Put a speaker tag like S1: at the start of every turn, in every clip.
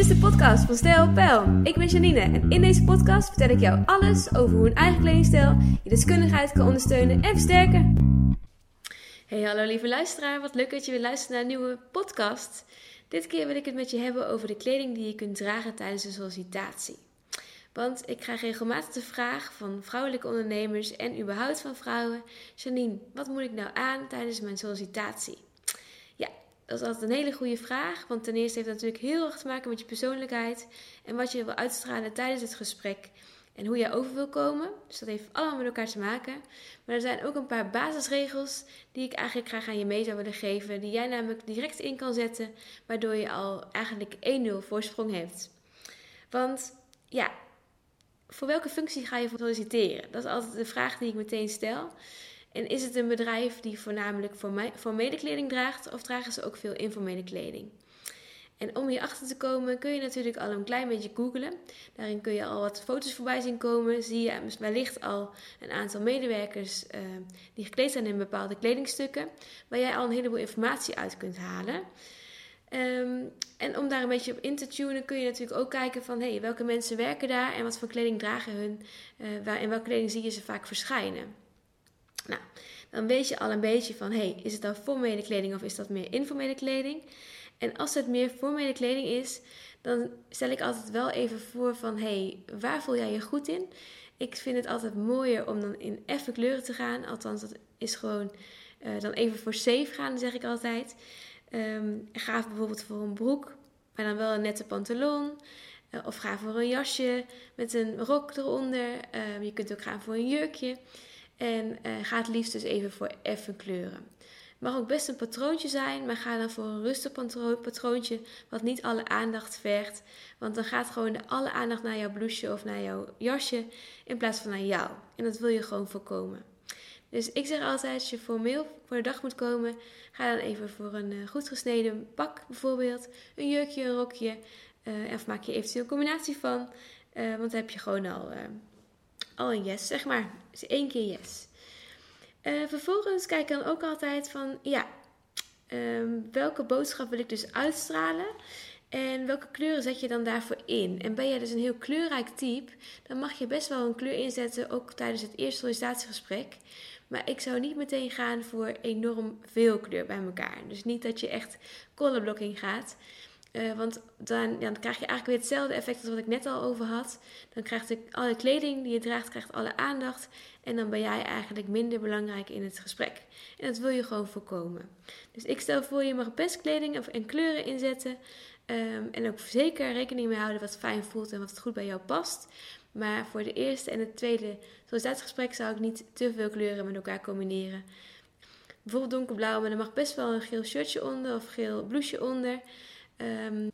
S1: is de podcast van Stijl Pijl. Ik ben Janine en in deze podcast vertel ik jou alles over hoe een eigen kledingstijl je deskundigheid kan ondersteunen en versterken. Hey, hallo lieve luisteraar. Wat leuk dat je weer luistert naar een nieuwe podcast. Dit keer wil ik het met je hebben over de kleding die je kunt dragen tijdens een sollicitatie. Want ik krijg regelmatig de vraag van vrouwelijke ondernemers en überhaupt van vrouwen: Janine, wat moet ik nou aan tijdens mijn sollicitatie? Dat is altijd een hele goede vraag. Want ten eerste heeft het natuurlijk heel erg te maken met je persoonlijkheid en wat je wil uitstralen tijdens het gesprek en hoe jij over wil komen. Dus dat heeft allemaal met elkaar te maken. Maar er zijn ook een paar basisregels die ik eigenlijk graag aan je mee zou willen geven, die jij namelijk direct in kan zetten, waardoor je al eigenlijk 1-0 voorsprong hebt. Want ja, voor welke functie ga je solliciteren? Dat is altijd de vraag die ik meteen stel. En is het een bedrijf die voornamelijk formele kleding draagt of dragen ze ook veel informele kleding? En om hierachter te komen kun je natuurlijk al een klein beetje googlen. Daarin kun je al wat foto's voorbij zien komen. Zie je wellicht al een aantal medewerkers uh, die gekleed zijn in bepaalde kledingstukken. Waar jij al een heleboel informatie uit kunt halen. Um, en om daar een beetje op in te tunen kun je natuurlijk ook kijken van hey, welke mensen werken daar en wat voor kleding dragen hun. Uh, waar, en welke kleding zie je ze vaak verschijnen. Nou, dan weet je al een beetje van hey, is het dan formele kleding of is dat meer informele kleding? En als het meer formele kleding is, dan stel ik altijd wel even voor van hey, waar voel jij je goed in? Ik vind het altijd mooier om dan in effe kleuren te gaan. Althans, dat is gewoon uh, dan even voor safe gaan, zeg ik altijd. Um, ga bijvoorbeeld voor een broek, maar dan wel een nette pantalon. Uh, of ga voor een jasje met een rok eronder. Um, je kunt ook gaan voor een jurkje. En uh, ga het liefst dus even voor effe kleuren. Het mag ook best een patroontje zijn, maar ga dan voor een rustig patroontje wat niet alle aandacht vergt. Want dan gaat gewoon de alle aandacht naar jouw blouseje of naar jouw jasje in plaats van naar jou. En dat wil je gewoon voorkomen. Dus ik zeg altijd, als je formeel voor de dag moet komen, ga dan even voor een uh, goed gesneden pak bijvoorbeeld. Een jurkje, een rokje. Uh, of maak je eventueel een combinatie van. Want dan heb je gewoon al, al een yes, zeg maar. Dus één keer yes. vervolgens kijk ik dan ook altijd van, ja, um, welke boodschap wil ik dus uitstralen? En welke kleuren zet je dan daarvoor in? En ben jij dus een heel kleurrijk type, dan mag je best wel een kleur inzetten, ook tijdens het eerste sollicitatiegesprek. Maar ik zou niet meteen gaan voor enorm veel kleur bij elkaar. Dus niet dat je echt colorblocking gaat. Uh, want dan, ja, dan, krijg je eigenlijk weer hetzelfde effect als wat ik net al over had. Dan krijgt de, alle kleding die je draagt, krijgt alle aandacht. En dan ben jij eigenlijk minder belangrijk in het gesprek. En dat wil je gewoon voorkomen. Dus ik stel voor, je mag best kleding en kleuren inzetten. Um, en ook zeker rekening mee houden wat fijn voelt en wat goed bij jou past. Maar voor de eerste en het tweede sollicitatiegesprek zou ik niet te veel kleuren met elkaar combineren. Bijvoorbeeld donkerblauw, maar er mag best wel een geel shirtje onder of geel blouseje onder. Um,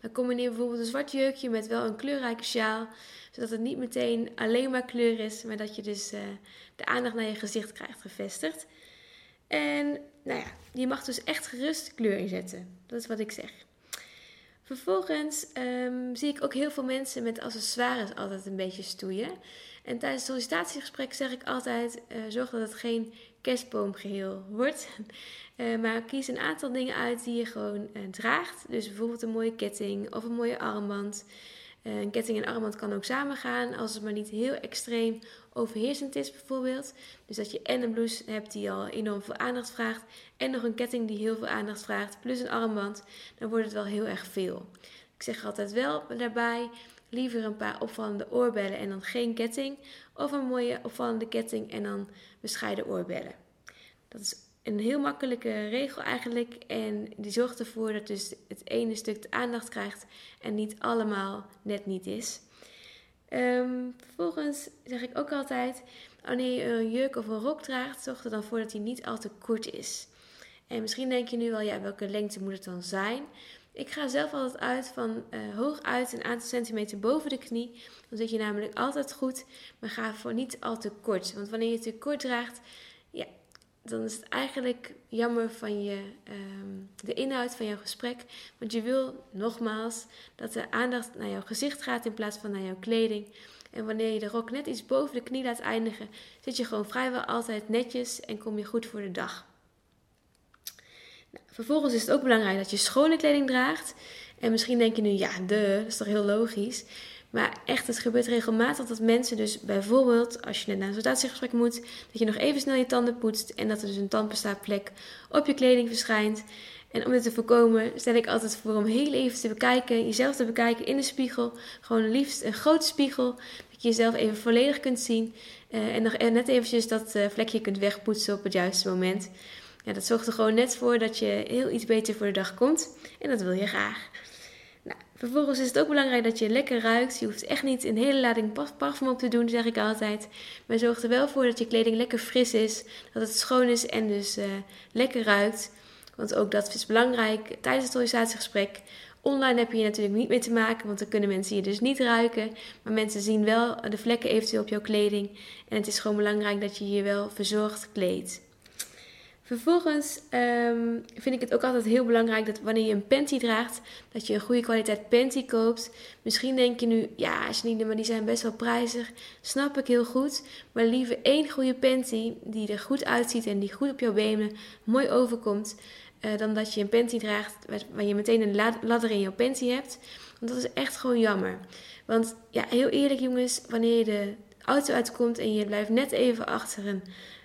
S1: maar combineer bijvoorbeeld een zwart jurkje met wel een kleurrijke sjaal. Zodat het niet meteen alleen maar kleur is, maar dat je dus uh, de aandacht naar je gezicht krijgt gevestigd. En nou ja, je mag dus echt gerust kleur inzetten. Dat is wat ik zeg. Vervolgens um, zie ik ook heel veel mensen met accessoires altijd een beetje stoeien. En tijdens het sollicitatiegesprek zeg ik altijd: uh, zorg dat het geen kerstboomgeheel wordt. Uh, maar kies een aantal dingen uit die je gewoon uh, draagt. Dus bijvoorbeeld een mooie ketting of een mooie armband. een ketting en armband kan ook samen gaan als het maar niet heel extreem overheersend is, bijvoorbeeld. Dus dat je en een blouse hebt die al enorm veel aandacht vraagt, en nog een ketting die heel veel aandacht vraagt, plus een armband, dan wordt het wel heel erg veel. Ik zeg altijd wel daarbij liever een paar opvallende oorbellen en dan geen ketting, of een mooie opvallende ketting en dan bescheiden oorbellen. Dat is een heel makkelijke regel eigenlijk en die zorgt ervoor dat dus het ene stuk de aandacht krijgt en niet allemaal net niet is. Um, vervolgens zeg ik ook altijd, wanneer je een jurk of een rok draagt, zorg er dan voor dat hij niet al te kort is. En misschien denk je nu wel, ja, welke lengte moet het dan zijn? Ik ga zelf altijd uit van uh, hoog uit een aantal centimeter boven de knie. Dan zit je namelijk altijd goed, maar ga voor niet al te kort. Want wanneer je te kort draagt, ja, dan is het eigenlijk jammer van je, um, de inhoud van jouw gesprek. Want je wil nogmaals dat de aandacht naar jouw gezicht gaat in plaats van naar jouw kleding. En wanneer je de rok net iets boven de knie laat eindigen, zit je gewoon vrijwel altijd netjes en kom je goed voor de dag. Vervolgens is het ook belangrijk dat je schone kleding draagt. En misschien denk je nu, ja, de, dat is toch heel logisch. Maar echt, het gebeurt regelmatig dat mensen dus bijvoorbeeld, als je net naar een sollicitatiegesprek moet, dat je nog even snel je tanden poetst en dat er dus een tandpasta-plek op je kleding verschijnt. En om dit te voorkomen, stel ik altijd voor om heel even te bekijken, jezelf te bekijken in de spiegel. Gewoon liefst een grote spiegel, dat je jezelf even volledig kunt zien. Uh, en nog net eventjes dat uh, vlekje kunt wegpoetsen op het juiste moment. Ja, dat zorgt er gewoon net voor dat je heel iets beter voor de dag komt. En dat wil je graag. Nou, vervolgens is het ook belangrijk dat je lekker ruikt. Je hoeft echt niet een hele lading parfum op te doen, zeg ik altijd. Maar zorg er wel voor dat je kleding lekker fris is, dat het schoon is en dus uh, lekker ruikt. Want ook dat is belangrijk tijdens het sollicitatiegesprek. Online heb je hier natuurlijk niet mee te maken, want dan kunnen mensen je dus niet ruiken. Maar mensen zien wel de vlekken eventueel op jouw kleding. En het is gewoon belangrijk dat je je wel verzorgd kleedt. Vervolgens um, vind ik het ook altijd heel belangrijk dat wanneer je een panty draagt, dat je een goede kwaliteit panty koopt. Misschien denk je nu, ja, niet, maar die zijn best wel prijzig. Snap ik heel goed. Maar liever één goede panty die er goed uitziet en die goed op jouw benen mooi overkomt. Uh, dan dat je een panty draagt waar je meteen een ladder in jouw panty hebt. Want dat is echt gewoon jammer. Want ja, heel eerlijk jongens, wanneer je de auto uitkomt en je blijft net even achter een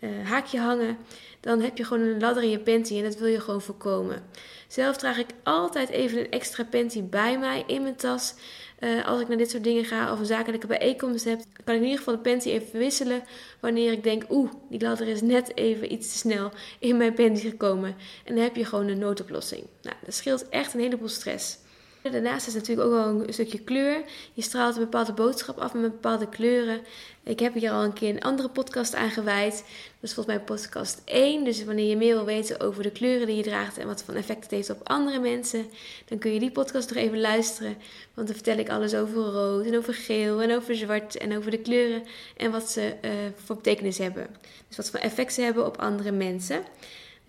S1: uh, haakje hangen, dan heb je gewoon een ladder in je panty en dat wil je gewoon voorkomen. Zelf draag ik altijd even een extra panty bij mij in mijn tas. Uh, als ik naar dit soort dingen ga of een zakelijke bijeenkomst heb, kan ik in ieder geval de panty even wisselen wanneer ik denk, oeh, die ladder is net even iets te snel in mijn panty gekomen. En dan heb je gewoon een noodoplossing. Nou, dat scheelt echt een heleboel stress. Daarnaast is natuurlijk ook wel een stukje kleur. Je straalt een bepaalde boodschap af met bepaalde kleuren. Ik heb hier al een keer een andere podcast aan gewijd. Dat is volgens mij podcast 1. Dus wanneer je meer wil weten over de kleuren die je draagt en wat voor effect het heeft op andere mensen, dan kun je die podcast nog even luisteren. Want dan vertel ik alles over rood en over geel en over zwart en over de kleuren en wat ze uh, voor betekenis hebben. Dus wat voor effect ze hebben op andere mensen.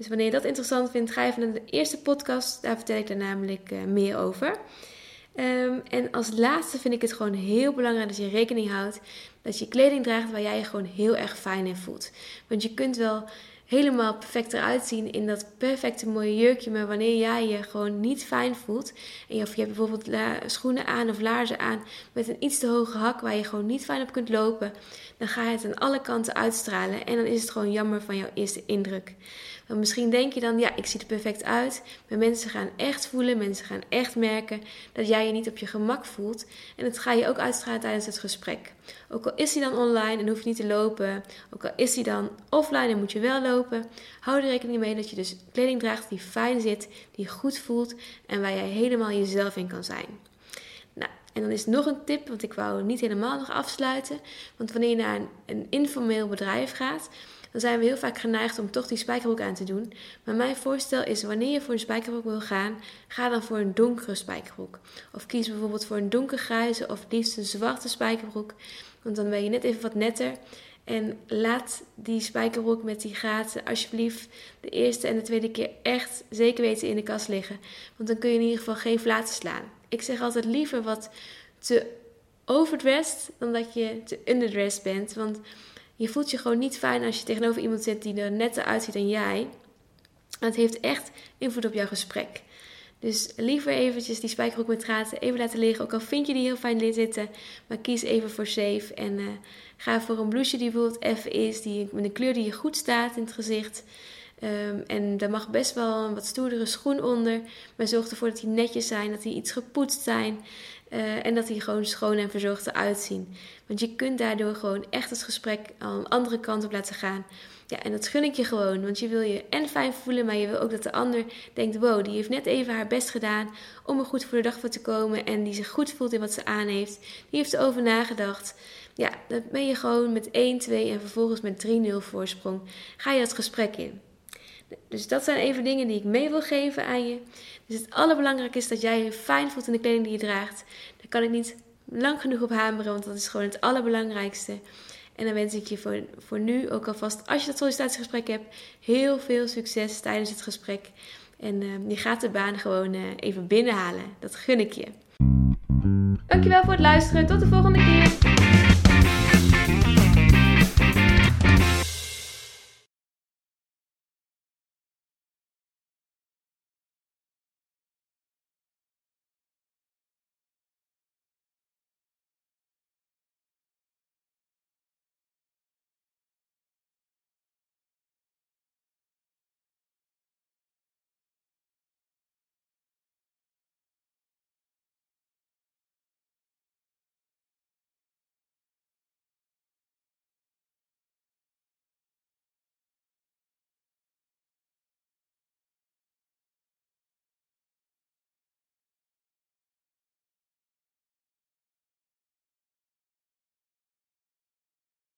S1: Dus wanneer je dat interessant vindt, ga even naar de eerste podcast. Daar vertel ik er namelijk uh, meer over. Um, en als laatste vind ik het gewoon heel belangrijk dat je rekening houdt dat je kleding draagt waar jij je gewoon heel erg fijn in voelt. Want je kunt wel helemaal perfect eruit zien in dat perfecte mooie jurkje. Maar wanneer jij je gewoon niet fijn voelt. En je, of je hebt bijvoorbeeld schoenen aan of laarzen aan met een iets te hoge hak waar je gewoon niet fijn op kunt lopen. Dan ga je het aan alle kanten uitstralen. En dan is het gewoon jammer van jouw eerste indruk. Want misschien denk je dan, ja, ik zie er perfect uit. Maar mensen gaan echt voelen, mensen gaan echt merken dat jij je niet op je gemak voelt. En dat ga je ook uitstralen tijdens het gesprek. Ook al is hij dan online en hoef je niet te lopen. Ook al is hij dan offline en moet je wel lopen. Hou er rekening mee dat je dus kleding draagt die fijn zit, die goed voelt en waar jij helemaal jezelf in kan zijn. Nou, en dan is nog een tip, want ik wou niet helemaal nog afsluiten. Want wanneer je naar een, een informeel bedrijf gaat, dan zijn we heel vaak geneigd om toch die spijkerbroek aan te doen. Maar mijn voorstel is, wanneer je voor een spijkerbroek wil gaan, ga dan voor een donkere spijkerbroek. Of kies bijvoorbeeld voor een donkergrijze of liefst een zwarte spijkerbroek. Want dan ben je net even wat netter. En laat die spijkerbroek met die gaten alsjeblieft de eerste en de tweede keer echt zeker weten in de kast liggen. Want dan kun je in ieder geval geen flaten slaan. Ik zeg altijd liever wat te overdressed dan dat je te underdressed bent. Want je voelt je gewoon niet fijn als je tegenover iemand zit die er net uitziet dan jij. Het heeft echt invloed op jouw gesprek. Dus liever eventjes die spijkerbroek met gaten even laten liggen. Ook al vind je die heel fijn zitten. Maar kies even voor safe. En uh, ga voor een blouseje die bijvoorbeeld even is. Die, met een kleur die je goed staat in het gezicht. Um, en daar mag best wel een wat stoerdere schoen onder. Maar zorg ervoor dat die netjes zijn. Dat die iets gepoetst zijn. Uh, en dat die gewoon schoon en verzorgd eruit zien. Want je kunt daardoor gewoon echt het gesprek al een andere kant op laten gaan. Ja, en dat gun ik je gewoon. Want je wil je en fijn voelen, maar je wil ook dat de ander denkt: wow, die heeft net even haar best gedaan om er goed voor de dag voor te komen. En die zich goed voelt in wat ze aan heeft. Die heeft erover nagedacht. Ja, dan ben je gewoon met 1, 2 en vervolgens met 3-0 voorsprong. Ga je dat gesprek in. Dus dat zijn even dingen die ik mee wil geven aan je. Dus het allerbelangrijkste is dat jij je fijn voelt in de kleding die je draagt. Daar kan ik niet lang genoeg op hameren, want dat is gewoon het allerbelangrijkste. En dan wens ik je voor, voor nu ook alvast, als je dat sollicitatiegesprek hebt, heel veel succes tijdens het gesprek. En uh, je gaat de baan gewoon uh, even binnenhalen. Dat gun ik je. Dankjewel voor het luisteren. Tot de volgende keer.